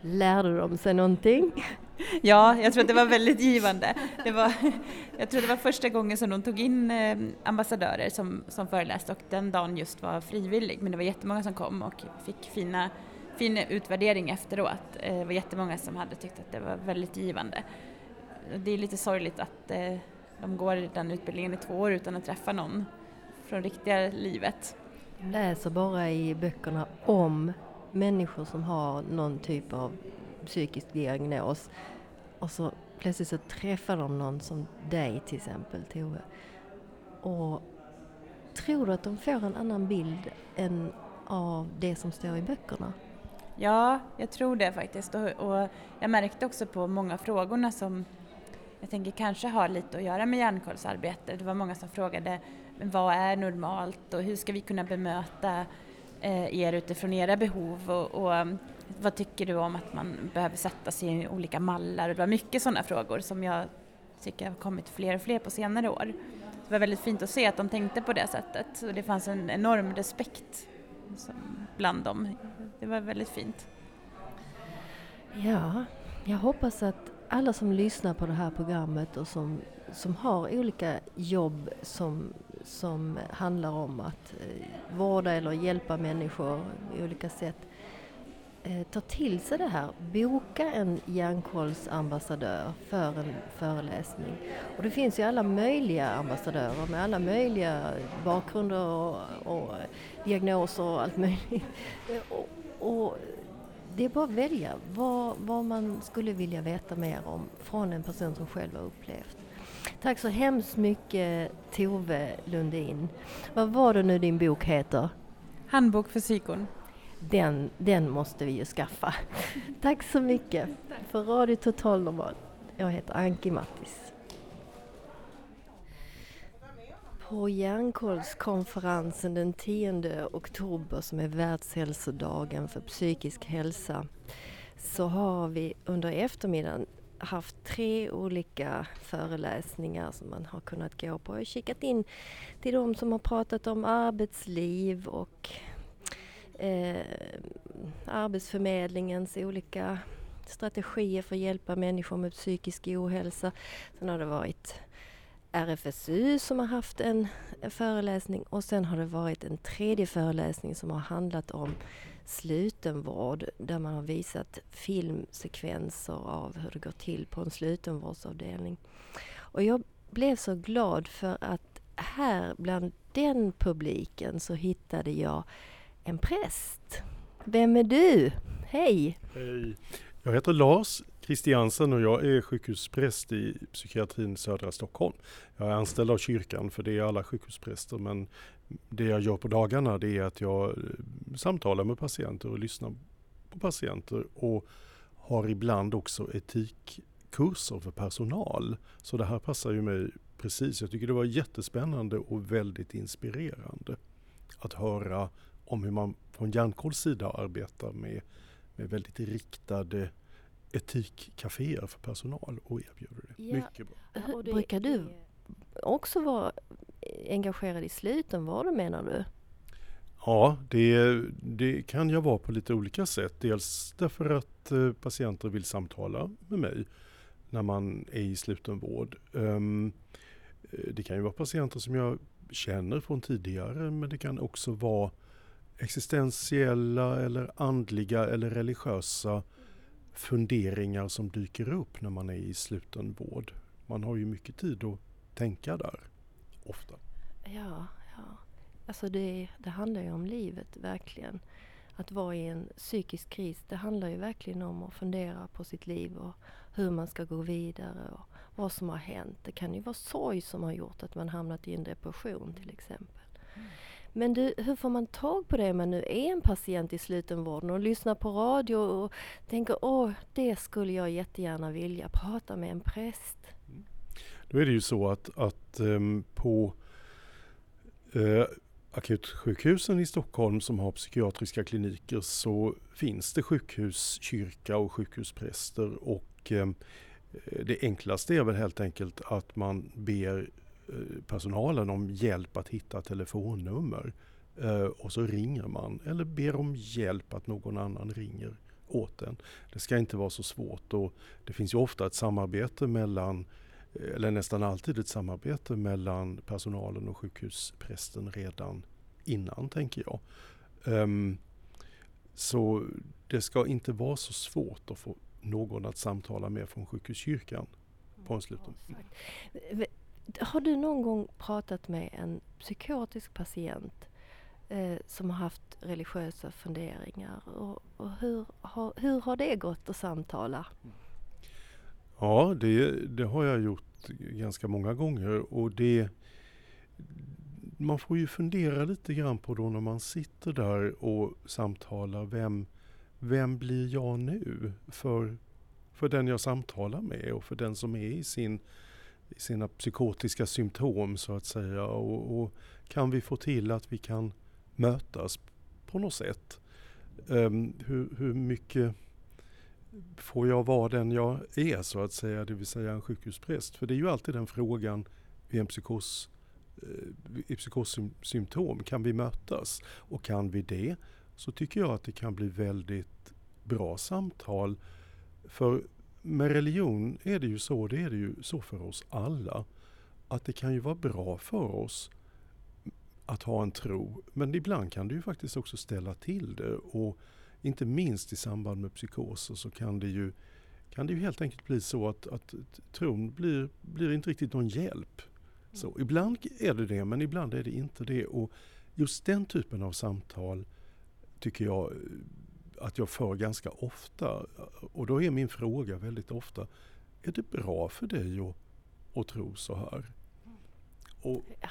Lärde de sig någonting? Ja, jag tror att det var väldigt givande. Det var, jag tror det var första gången som de tog in eh, ambassadörer som, som föreläste och den dagen just var frivillig men det var jättemånga som kom och fick fina, fin utvärdering efteråt. Eh, det var jättemånga som hade tyckt att det var väldigt givande. Det är lite sorgligt att eh, de går den utbildningen i två år utan att träffa någon från riktiga livet. De läser bara i böckerna om människor som har någon typ av psykisk diagnos och så plötsligt så träffar de någon som dig till exempel, Tove. Och tror du att de får en annan bild än av det som står i böckerna? Ja, jag tror det faktiskt. Och, och jag märkte också på många frågorna som jag tänker kanske har lite att göra med hjärnkollsarbete. Det var många som frågade vad är normalt och hur ska vi kunna bemöta eh, er utifrån era behov och, och, vad tycker du om att man behöver sätta sig i olika mallar? det var mycket sådana frågor som jag tycker har kommit fler och fler på senare år. Det var väldigt fint att se att de tänkte på det sättet och det fanns en enorm respekt bland dem. Det var väldigt fint. Ja, jag hoppas att alla som lyssnar på det här programmet och som, som har olika jobb som, som handlar om att eh, vårda eller hjälpa människor i olika sätt Eh, ta till sig det här. Boka en hjärnkollsambassadör för en föreläsning. Och det finns ju alla möjliga ambassadörer med alla möjliga bakgrunder och, och diagnoser och allt möjligt. Eh, och, och det är bara att välja vad, vad man skulle vilja veta mer om från en person som själv har upplevt. Tack så hemskt mycket Tove Lundin. Vad var det nu din bok heter? Handbok för psykon. Den, den måste vi ju skaffa. Tack så mycket för Radio Total Normal. Jag heter Anki Mattis. På Hjärnkollskonferensen den 10 oktober som är Världshälsodagen för psykisk hälsa så har vi under eftermiddagen haft tre olika föreläsningar som man har kunnat gå på. Jag har kikat in till de som har pratat om arbetsliv och eh, Arbetsförmedlingens olika strategier för att hjälpa människor med psykisk ohälsa. Sen har det varit RFSU som har haft en, en föreläsning och sen har det varit en tredje föreläsning som har handlat om slutenvård där man har visat filmsekvenser av hur det går till på en slutenvårdsavdelning. Och jag blev så glad för att här bland den publiken så hittade jag en präst. Vem är du? Hej! Hej! Jag heter Lars Christiansen och jag är sjukhuspräst i psykiatrin södra Stockholm. Jag är anställd av kyrkan för det är alla sjukhuspräster men det jag gör på dagarna det är att jag eh, samtalar med patienter och lyssnar på patienter och har ibland också etikkurser för personal. Så det här passar ju mig precis. Jag tycker det var jättespännande och väldigt inspirerande att höra om hur man från Hjärnkolls sida arbetar med, med väldigt riktade etikkaféer för personal och erbjuder det. Ja. Mycket bra. Brukar du också vara engagerad i slutenvården menar du? Ja, det, det, kan jag vara på lite olika sätt. Dels därför att eh, patienter vill samtala med mig när man är i slutenvård. Um, det kan ju vara patienter som jag känner från tidigare men det kan också vara existentiella eller andliga eller religiösa funderingar som dyker upp när man är i slutenvård. Man har ju mycket tid att tänka där, ofta. Ja, ja. Alltså det, det handlar ju om livet, verkligen. Att vara i en psykisk kris, det handlar ju verkligen om att fundera på sitt liv och hur man ska gå vidare och vad som har hänt. Det kan ju vara sorg som har gjort att man hamnat i en depression till exempel. Mm. Men du, hur får man tag på det om man nu är en patient i slutenvården och lyssnar på radio och tänker åh, det skulle jag jättegärna vilja prata med en präst? Mm. Då är det ju så att, att um, på uh, akutsjukhusen i Stockholm som har psykiatriska kliniker så finns det sjukhuskyrka och sjukhuspräster och um, det enklaste är väl helt enkelt att man ber personalen om hjälp att hitta telefonnummer. Eh, och så ringer man eller ber om hjälp att någon annan ringer åt en. Det ska inte vara så svårt och det finns ju ofta ett samarbete mellan eh, eller nästan alltid ett samarbete mellan personalen och sjukhusprästen redan innan tänker jag. Um, så det ska inte vara så svårt att få någon att samtala med från sjukhuskyrkan på en sluten. Har du någon gång pratat med en psykotisk patient eh, som har haft religiösa funderingar? Och, och hur, har, hur har det gått att samtala? Ja, det, det har jag gjort ganska många gånger och det man får ju fundera lite grann på då när man sitter där och samtalar. Vem, vem blir jag nu för, för den jag samtalar med och för den som är i sin i sina psykotiska symptom så att säga. Och, och, kan vi få till att vi kan mötas på något sätt? Um, hur, hur mycket får jag vara den jag är så att säga, det vill säga en sjukhuspräst? För det är ju alltid den frågan vid en psykos, eh, i psykossymptom. Kan vi mötas? Och kan vi det så tycker jag att det kan bli väldigt bra samtal. För med religion är det ju så, det är det ju så för oss alla, att det kan ju vara bra för oss att ha en tro, men ibland kan det ju faktiskt också ställa till det och inte minst i samband med psykoser så kan det ju, kan det ju helt enkelt bli så att, att tron blir, blir inte riktigt någon hjälp. Så, ibland är det det, men ibland är det inte det. Och just den typen av samtal tycker jag att jag för ganska ofta. Och då är min fråga väldigt ofta, är det bra för dig att, att tro så här? Och, ja.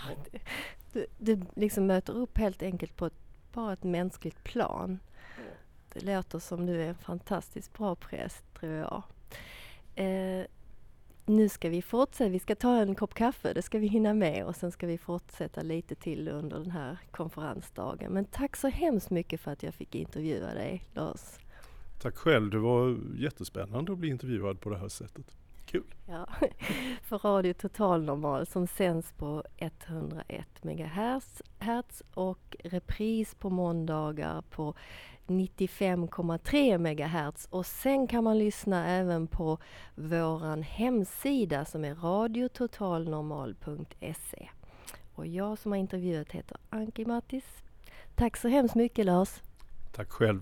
du, du liksom möter upp helt enkelt på ett, bara ett mänskligt plan. Det låter som du är en fantastiskt bra präst, tror jag. Eh, nu ska vi fortsätta, vi ska ta en kopp kaffe, det ska vi hinna med och sen ska vi fortsätta lite till under den här konferensdagen. Men tack så hemskt mycket för att jag fick intervjua dig, Lars. Tack själv, det var jättespännande att bli intervjuad på det här sättet. Kul! Ja, för Radio Total Normal som sänds på 101 MHz och repris på måndagar på 95,3 MHz och sen kan man lyssna även på våran hemsida som är radiototalnormal.se. Och jag som har intervjuat heter Anki Mattis. Tack så hemskt mycket Lars. Tack själv.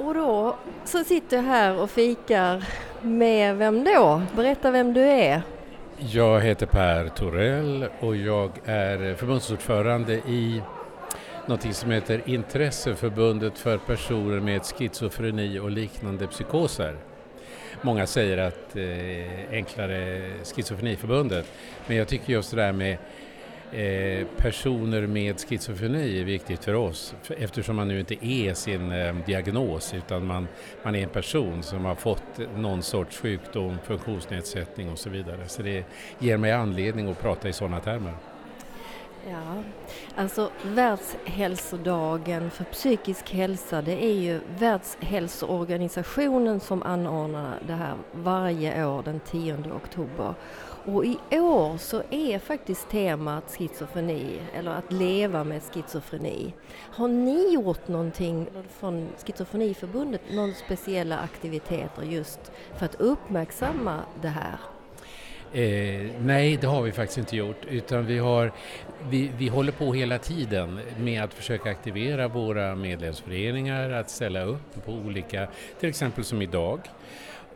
Och då så sitter jag här och fikar med vem då? Berätta vem du är. Jag heter Per Torell och jag är förbundsordförande i något som heter Intresseförbundet för personer med schizofreni och liknande psykoser. Många säger att eh, enklare Schizofreniförbundet, men jag tycker just det där med eh, personer med schizofreni är viktigt för oss eftersom man nu inte är sin eh, diagnos utan man, man är en person som har fått någon sorts sjukdom, funktionsnedsättning och så vidare. Så det ger mig anledning att prata i sådana termer. Ja, alltså Världshälsodagen för psykisk hälsa det är ju Världshälsoorganisationen som anordnar det här varje år den 10 oktober. Och i år så är faktiskt temat schizofreni, eller att leva med schizofreni. Har ni gjort någonting från Schizofreniförbundet, några speciella aktiviteter just för att uppmärksamma det här? Eh, nej, det har vi faktiskt inte gjort utan vi, har, vi, vi håller på hela tiden med att försöka aktivera våra medlemsföreningar att ställa upp på olika, till exempel som idag.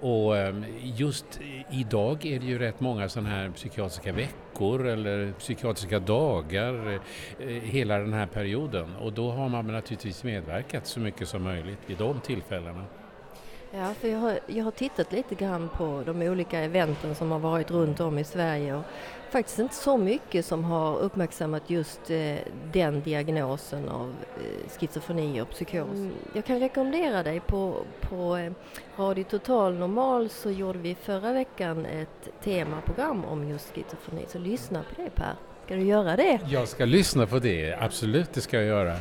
Och ehm, just idag är det ju rätt många sådana här psykiatriska veckor eller psykiatriska dagar eh, eh, hela den här perioden och då har man naturligtvis medverkat så mycket som möjligt vid de tillfällena. Ja, för jag har, jag har tittat lite grann på de olika eventen som har varit runt om i Sverige och faktiskt inte så mycket som har uppmärksammat just eh, den diagnosen av eh, schizofreni och psykos. Mm. Jag kan rekommendera dig på, på eh, Radio Total Normal så gjorde vi förra veckan ett temaprogram om just schizofreni, så lyssna på det Per. Ska du göra det? Jag ska lyssna på det, absolut det ska jag göra.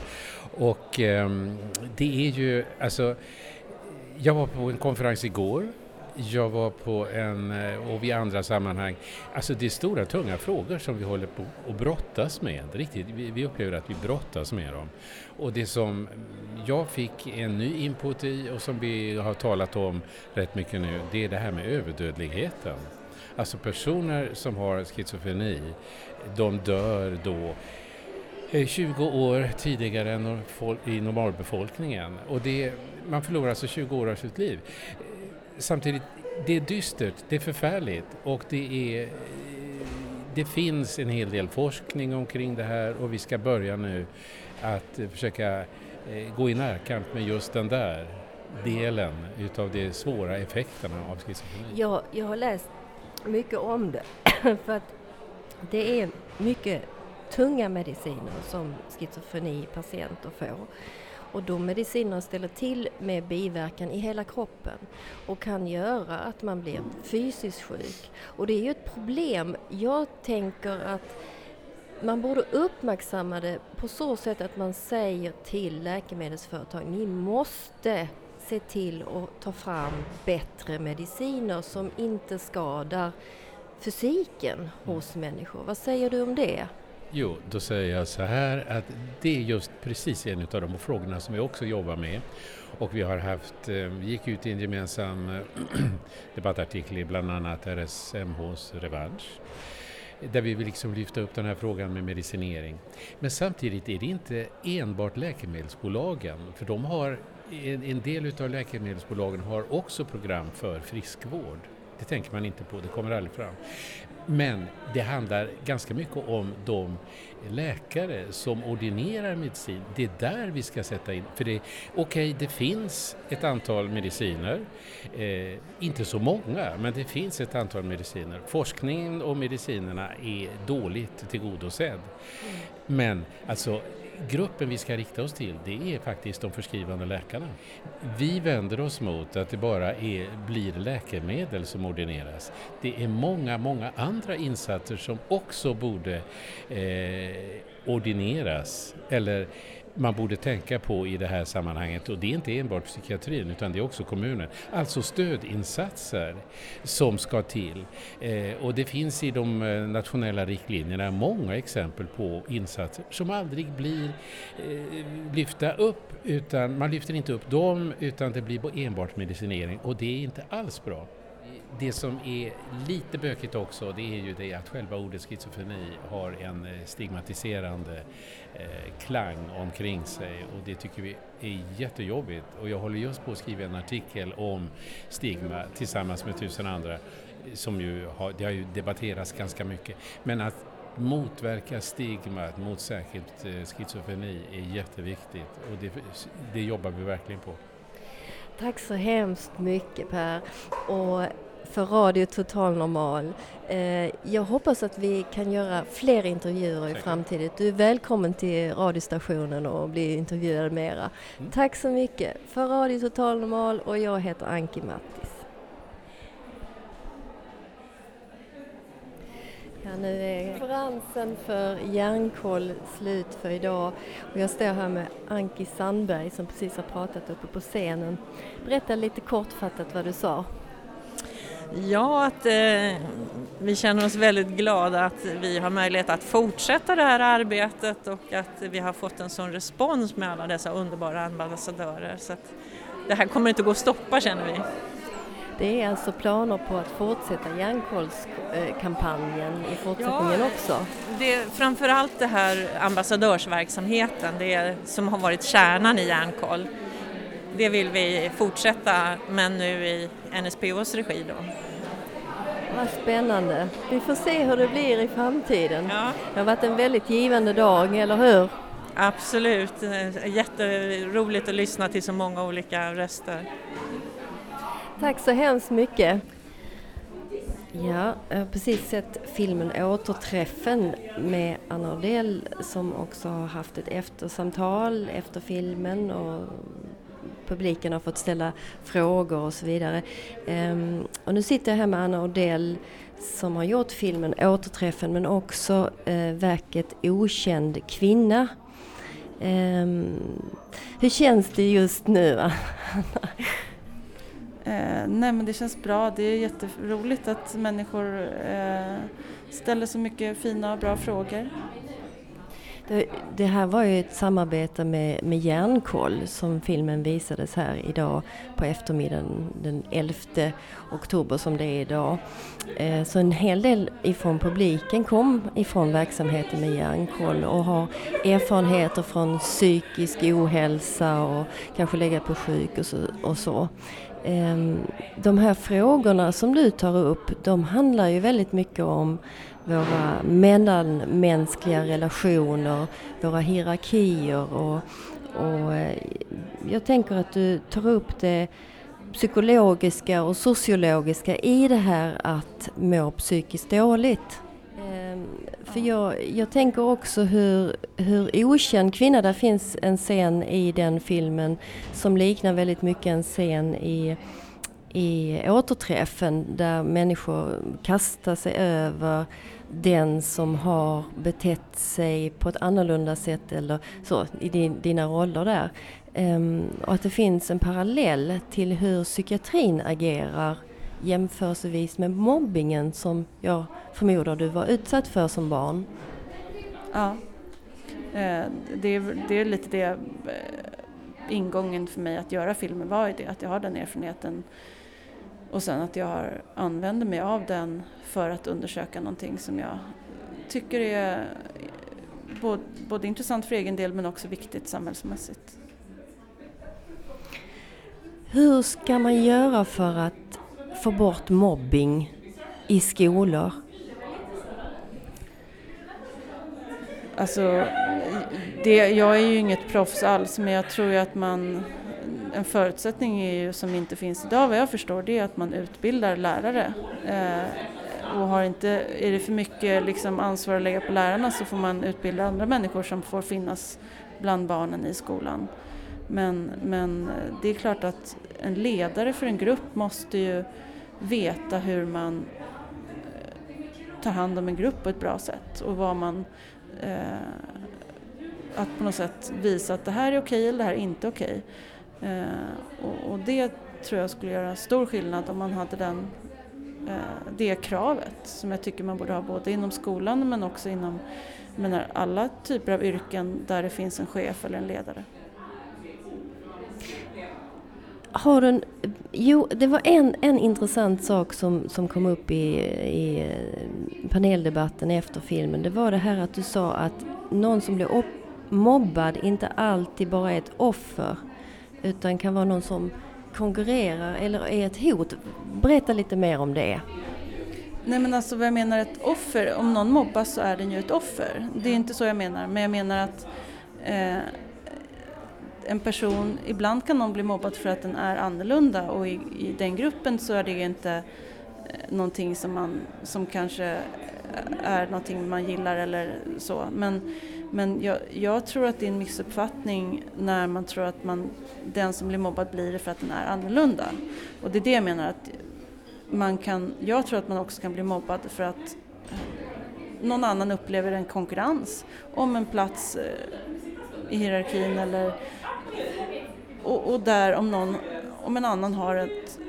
Och ehm, det är ju, alltså jag var på en konferens igår. Jag var på en, eh, och vid andra sammanhang. Alltså det är stora tunga frågor som vi håller på att brottas med. Riktigt, vi, upplever att vi brottas med dem. Och det som jag fick en ny input i och som vi har talat om rätt mycket nu, det är det här med överdödligheten. Alltså personer som har schizofreni, de dör då eh, 20 år tidigare än i normalbefolkningen. Och det, man förlorar alltså 20 år av sitt liv. Samtidigt, det är dystert, det är förfärligt och det, är, det finns en hel del forskning omkring det här och vi ska börja nu att eh, försöka eh, gå i närkamp med just den där delen utav de svåra effekterna av schizofreni. Jag, jag har läst mycket om det för att det är mycket tunga mediciner som schizofrenipatienter får. Och de medicinerna ställer till med biverkan i hela kroppen och kan göra att man blir fysiskt sjuk. Och det är ju ett problem. Jag tänker att man borde uppmärksamma det på så sätt att man säger till läkemedelsföretag, ni måste se till att ta fram bättre mediciner som inte skadar fysiken hos människor. Vad säger du om det? Jo, då säger jag så här att det är just precis en av de frågorna som vi också jobbar med. Och vi har haft, vi gick ut i en gemensam eh, debattartikel i bland annat RSMHs revansch där vi vill liksom lyfta upp den här frågan med medicinering. Men samtidigt är det inte enbart läkemedelsbolagen, för de har, en, en del utav läkemedelsbolagen har också program för friskvård. Det tänker man inte på, det kommer aldrig fram. Men det handlar ganska mycket om de läkare som ordinerar medicin. Det är där vi ska sätta in. För det, okej, okay, det finns ett antal mediciner, eh, inte så många, men det finns ett antal mediciner. Forskningen och medicinerna är dåligt tillgodosedd. Men alltså gruppen vi ska rikta oss till det är faktiskt de förskrivande läkarna. Vi vänder oss mot att det bara är, blir läkemedel som ordineras. Det är många, många andra insatser som också borde eh, ordineras eller man borde tänka på i det här sammanhanget och det är inte enbart psykiatrin utan det är också kommunen. Alltså stödinsatser som ska till. Eh, och det finns i de eh, nationella riktlinjerna många exempel på insatser som aldrig blir eh, lyfta upp utan man lyfter inte upp dem utan det blir enbart medicinering och det är inte alls bra. Det som är lite bökigt också det är ju det att själva ordet schizofreni har en eh, stigmatiserande Eh, klang omkring sig och det tycker vi är jättejobbigt och jag håller just på att skriva en artikel om stigma tillsammans med tusen andra som ju har, det har ju debatterats ganska mycket. Men att motverka stigmat mot särskilt eh, schizofreni är jätteviktigt och det, det jobbar vi verkligen på. Tack så hemskt mycket Per. Och för Radio Total Normal. Eh, jag hoppas att vi kan göra fler intervjuer i framtiden. Du är välkommen till radiostationen och bli intervjuad mera. Mm. Tack så mycket för Radio Total Normal och jag heter Anki Mattis. Ja, nu är konferensen för Järnkoll slut för idag och jag står här med Anki Sandberg som precis har pratat uppe på scenen. Berätta lite kortfattat vad du sa. Ja, att eh, vi känner oss väldigt glada att vi har möjlighet att fortsätta det här arbetet och att vi har fått en sån respons med alla dessa underbara ambassadörer. Så att det här kommer inte gå att stoppa känner vi. Det är alltså planer på att fortsätta Hjärnkollskampanjen i fortsättningen ja, också? Det är framförallt det här ambassadörsverksamheten det är, som har varit kärnan i Hjärnkoll. Det vill vi fortsätta men nu i NSPOs regi då. Vad spännande. Vi får se hur det blir i framtiden. Ja. Det har varit en väldigt givande dag, eller hur? Absolut. Jätteroligt att lyssna till så många olika röster. Tack så hemskt mycket. Ja, jag har precis sett filmen Återträffen med Anna Odell som också har haft ett eftersamtal efter filmen och publiken har fått ställa frågor och så vidare. Ehm, och nu sitter jag här med Anna Odell som har gjort filmen Återträffen men också eh, verket Okänd kvinna. Ehm, hur känns det just nu, Anna? Eh, nej men det känns bra. Det är jätteroligt att människor eh, ställer så mycket fina och bra frågor. Det, det, här var ju ett samarbete med, med Järnkoll som filmen visades här idag på eftermiddagen den 11 oktober som det är idag. Eh, så en hel del ifrån publiken kom ifrån verksamheten med Järnkoll och har erfarenheter från psykisk ohälsa och kanske lägga på sjuk och så. Och så. Eh, de här frågorna som du tar upp, de handlar ju väldigt mycket om våra mellanmänskliga relationer, våra hierarkier och, och eh, jag tänker att du tar upp det psykologiska och sociologiska i det här att må psykiskt dåligt. Ehm, för jag, jag tänker också hur, hur okänd kvinna, där finns en scen i den filmen som liknar väldigt mycket en scen i i återträffen där människor kastar sig över den som har betett sig på ett annorlunda sätt eller så i din, dina roller där. Um, och att det finns en parallell till hur psykiatrin agerar jämförelsevis med mobbingen som jag förmodar du var utsatt för som barn. Ja, eh, det är, det är lite det eh, ingången för mig att göra filmer var ju det, att jag har den erfarenheten och sen att jag använder mig av den för att undersöka någonting som jag tycker är både, både intressant för egen del men också viktigt samhällsmässigt. Hur ska man göra för att få bort mobbing i skolor? Alltså, det, jag är ju inget proffs alls men jag tror ju att man en förutsättning är ju, som inte finns idag vad jag förstår det är att man utbildar lärare. Eh, och har inte, är det för mycket liksom ansvar att lägga på lärarna så får man utbilda andra människor som får finnas bland barnen i skolan. Men, men det är klart att en ledare för en grupp måste ju veta hur man eh, tar hand om en grupp på ett bra sätt och vad man eh, att på något sätt visa att det här är okej eller det här är inte okej. Eh, och, och, det tror jag skulle göra stor skillnad om man hade den, eh, det kravet som jag tycker man borde ha både inom skolan men också inom menar, alla typer av yrken där det finns en chef eller en ledare. Har du en, jo, det var en, en intressant sak som, som kom upp i, i eh, paneldebatten efter filmen. Det var det här att du sa att någon som blir mobbad inte alltid bara är ett offer utan kan vara någon som konkurrerar eller är ett hot. Berätta lite mer om det. Nej men alltså vad jag menar ett offer, om någon mobbas så är den ju ett offer. Det är inte så jag menar, men jag menar att eh, en person, ibland kan någon bli mobbad för att den är annorlunda och i, i den gruppen så är det inte eh, någonting som man, som kanske eh, är någonting man gillar eller så. Men, men jag, jag, tror att det är en missuppfattning när man tror att man, den som blir mobbad blir det för att den är annorlunda. Och det är det jag menar att man kan, jag tror att man också kan bli mobbad för att eh, någon annan upplever en konkurrens om en plats eh, i hierarkin eller och, och, där om någon, om en annan har ett,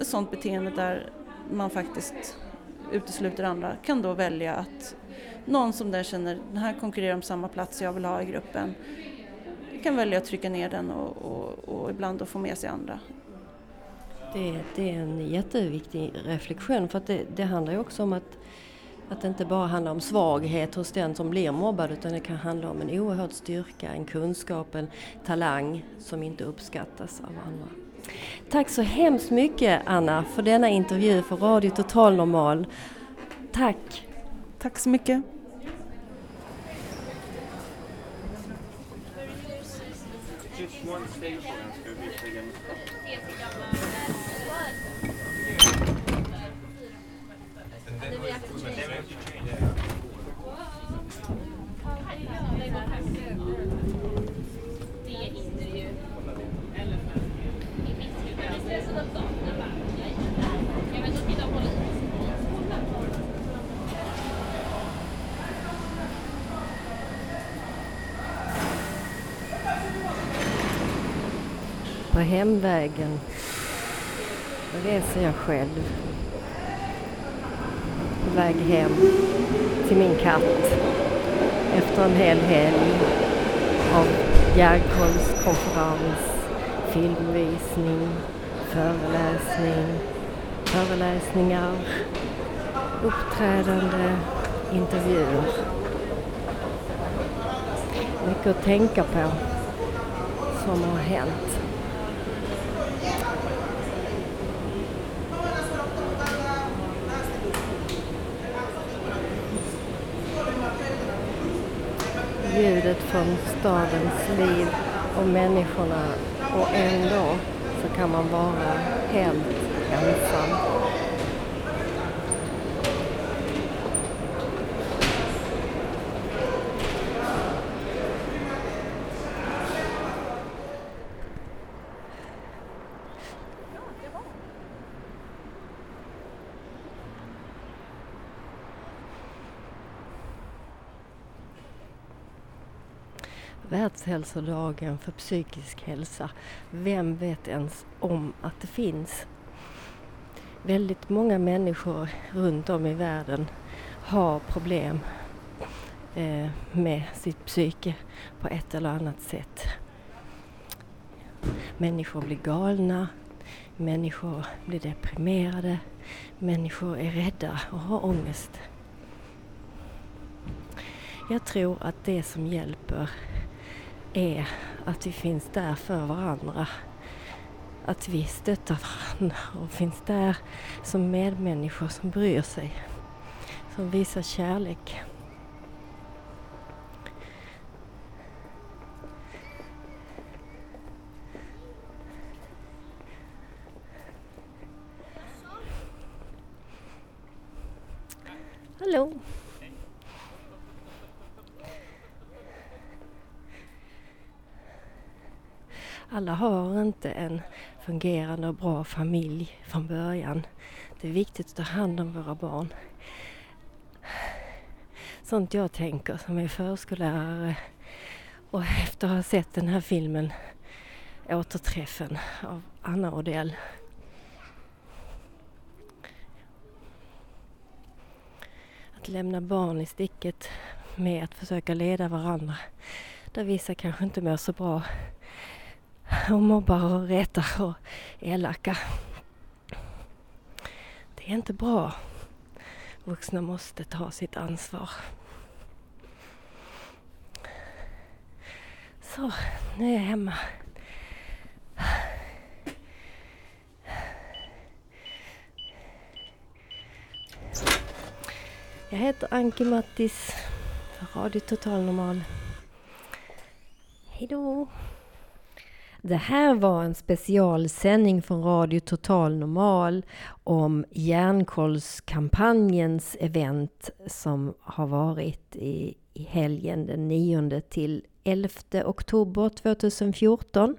ett sådant beteende där man faktiskt utesluter andra kan då välja att någon som den känner, den här konkurrerar om samma plats jag vill ha i gruppen kan välja att trycka ner den och, och, och ibland då få med sig andra. Det, det, är en jätteviktig reflektion för att det, det handlar ju också om att, att det inte bara handlar om svaghet hos den som blir mobbad utan det kan handla om en oerhörd styrka, en kunskap, en talang som inte uppskattas av andra. Tack så hemskt mycket Anna för denna intervju för Radio Total Normal. Tack! Tack så mycket! På hemvägen reser jag själv. På väg hem till min katt efter en hel helg av järnkollskonferens, filmvisning, föreläsning, föreläsningar, uppträdande, intervjuer. Mycket att tänka på som har hänt. Ljudet från stadens liv och människorna och ändå så kan man vara helt ensam. Världshälsodagen för psykisk hälsa. Vem vet ens om att det finns? Väldigt många människor runt om i världen har problem eh, med sitt psyke på ett eller annat sätt. Människor blir galna, människor blir deprimerade, människor är rädda och har ångest. Jag tror att det som hjälper är att vi finns där för varandra. Att vi stöttar varandra och finns där som medmänniskor som bryr sig. Som visar kärlek. Hallå! Alla har inte en fungerande och bra familj från början. Det är viktigt att ta hand om våra barn. Sånt jag tänker som är förskollärare och efter att ha sett den här filmen Återträffen av Anna Odell. Att lämna barn i sticket med att försöka leda varandra där vissa kanske inte mår så bra och mobbar och retar och elaka. Det är inte bra. Vuxna måste ta sitt ansvar. Så, nu är jag hemma. Jag heter Anki Mattis för Radio Total Normal. Hejdå! Det här var en specialsändning från Radio Total Normal om Järnkollskampanjens event som har varit i, i helgen den 9 till 11 oktober 2014.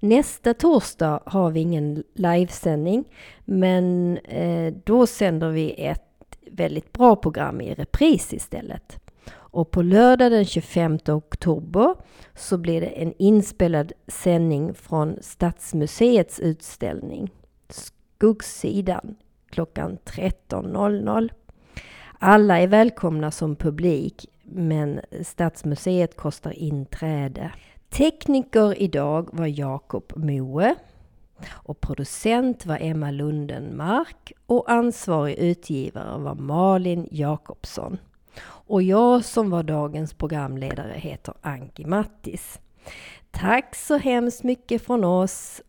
Nästa torsdag har vi ingen livesändning men eh, då sänder vi ett väldigt bra program i repris istället. Och på lördag den 25 oktober så blir det en inspelad sändning från Stadsmuseets utställning Skuggsidan klockan 13.00. Alla är välkomna som publik men Stadsmuseet kostar inträde. Tekniker idag var Jakob Moe och producent var Emma Lundenmark och ansvarig utgivare var Malin Jakobsson. Och jag som var dagens programledare heter Anki Mattis. Tack så hemskt mycket från oss.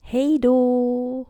Hej då!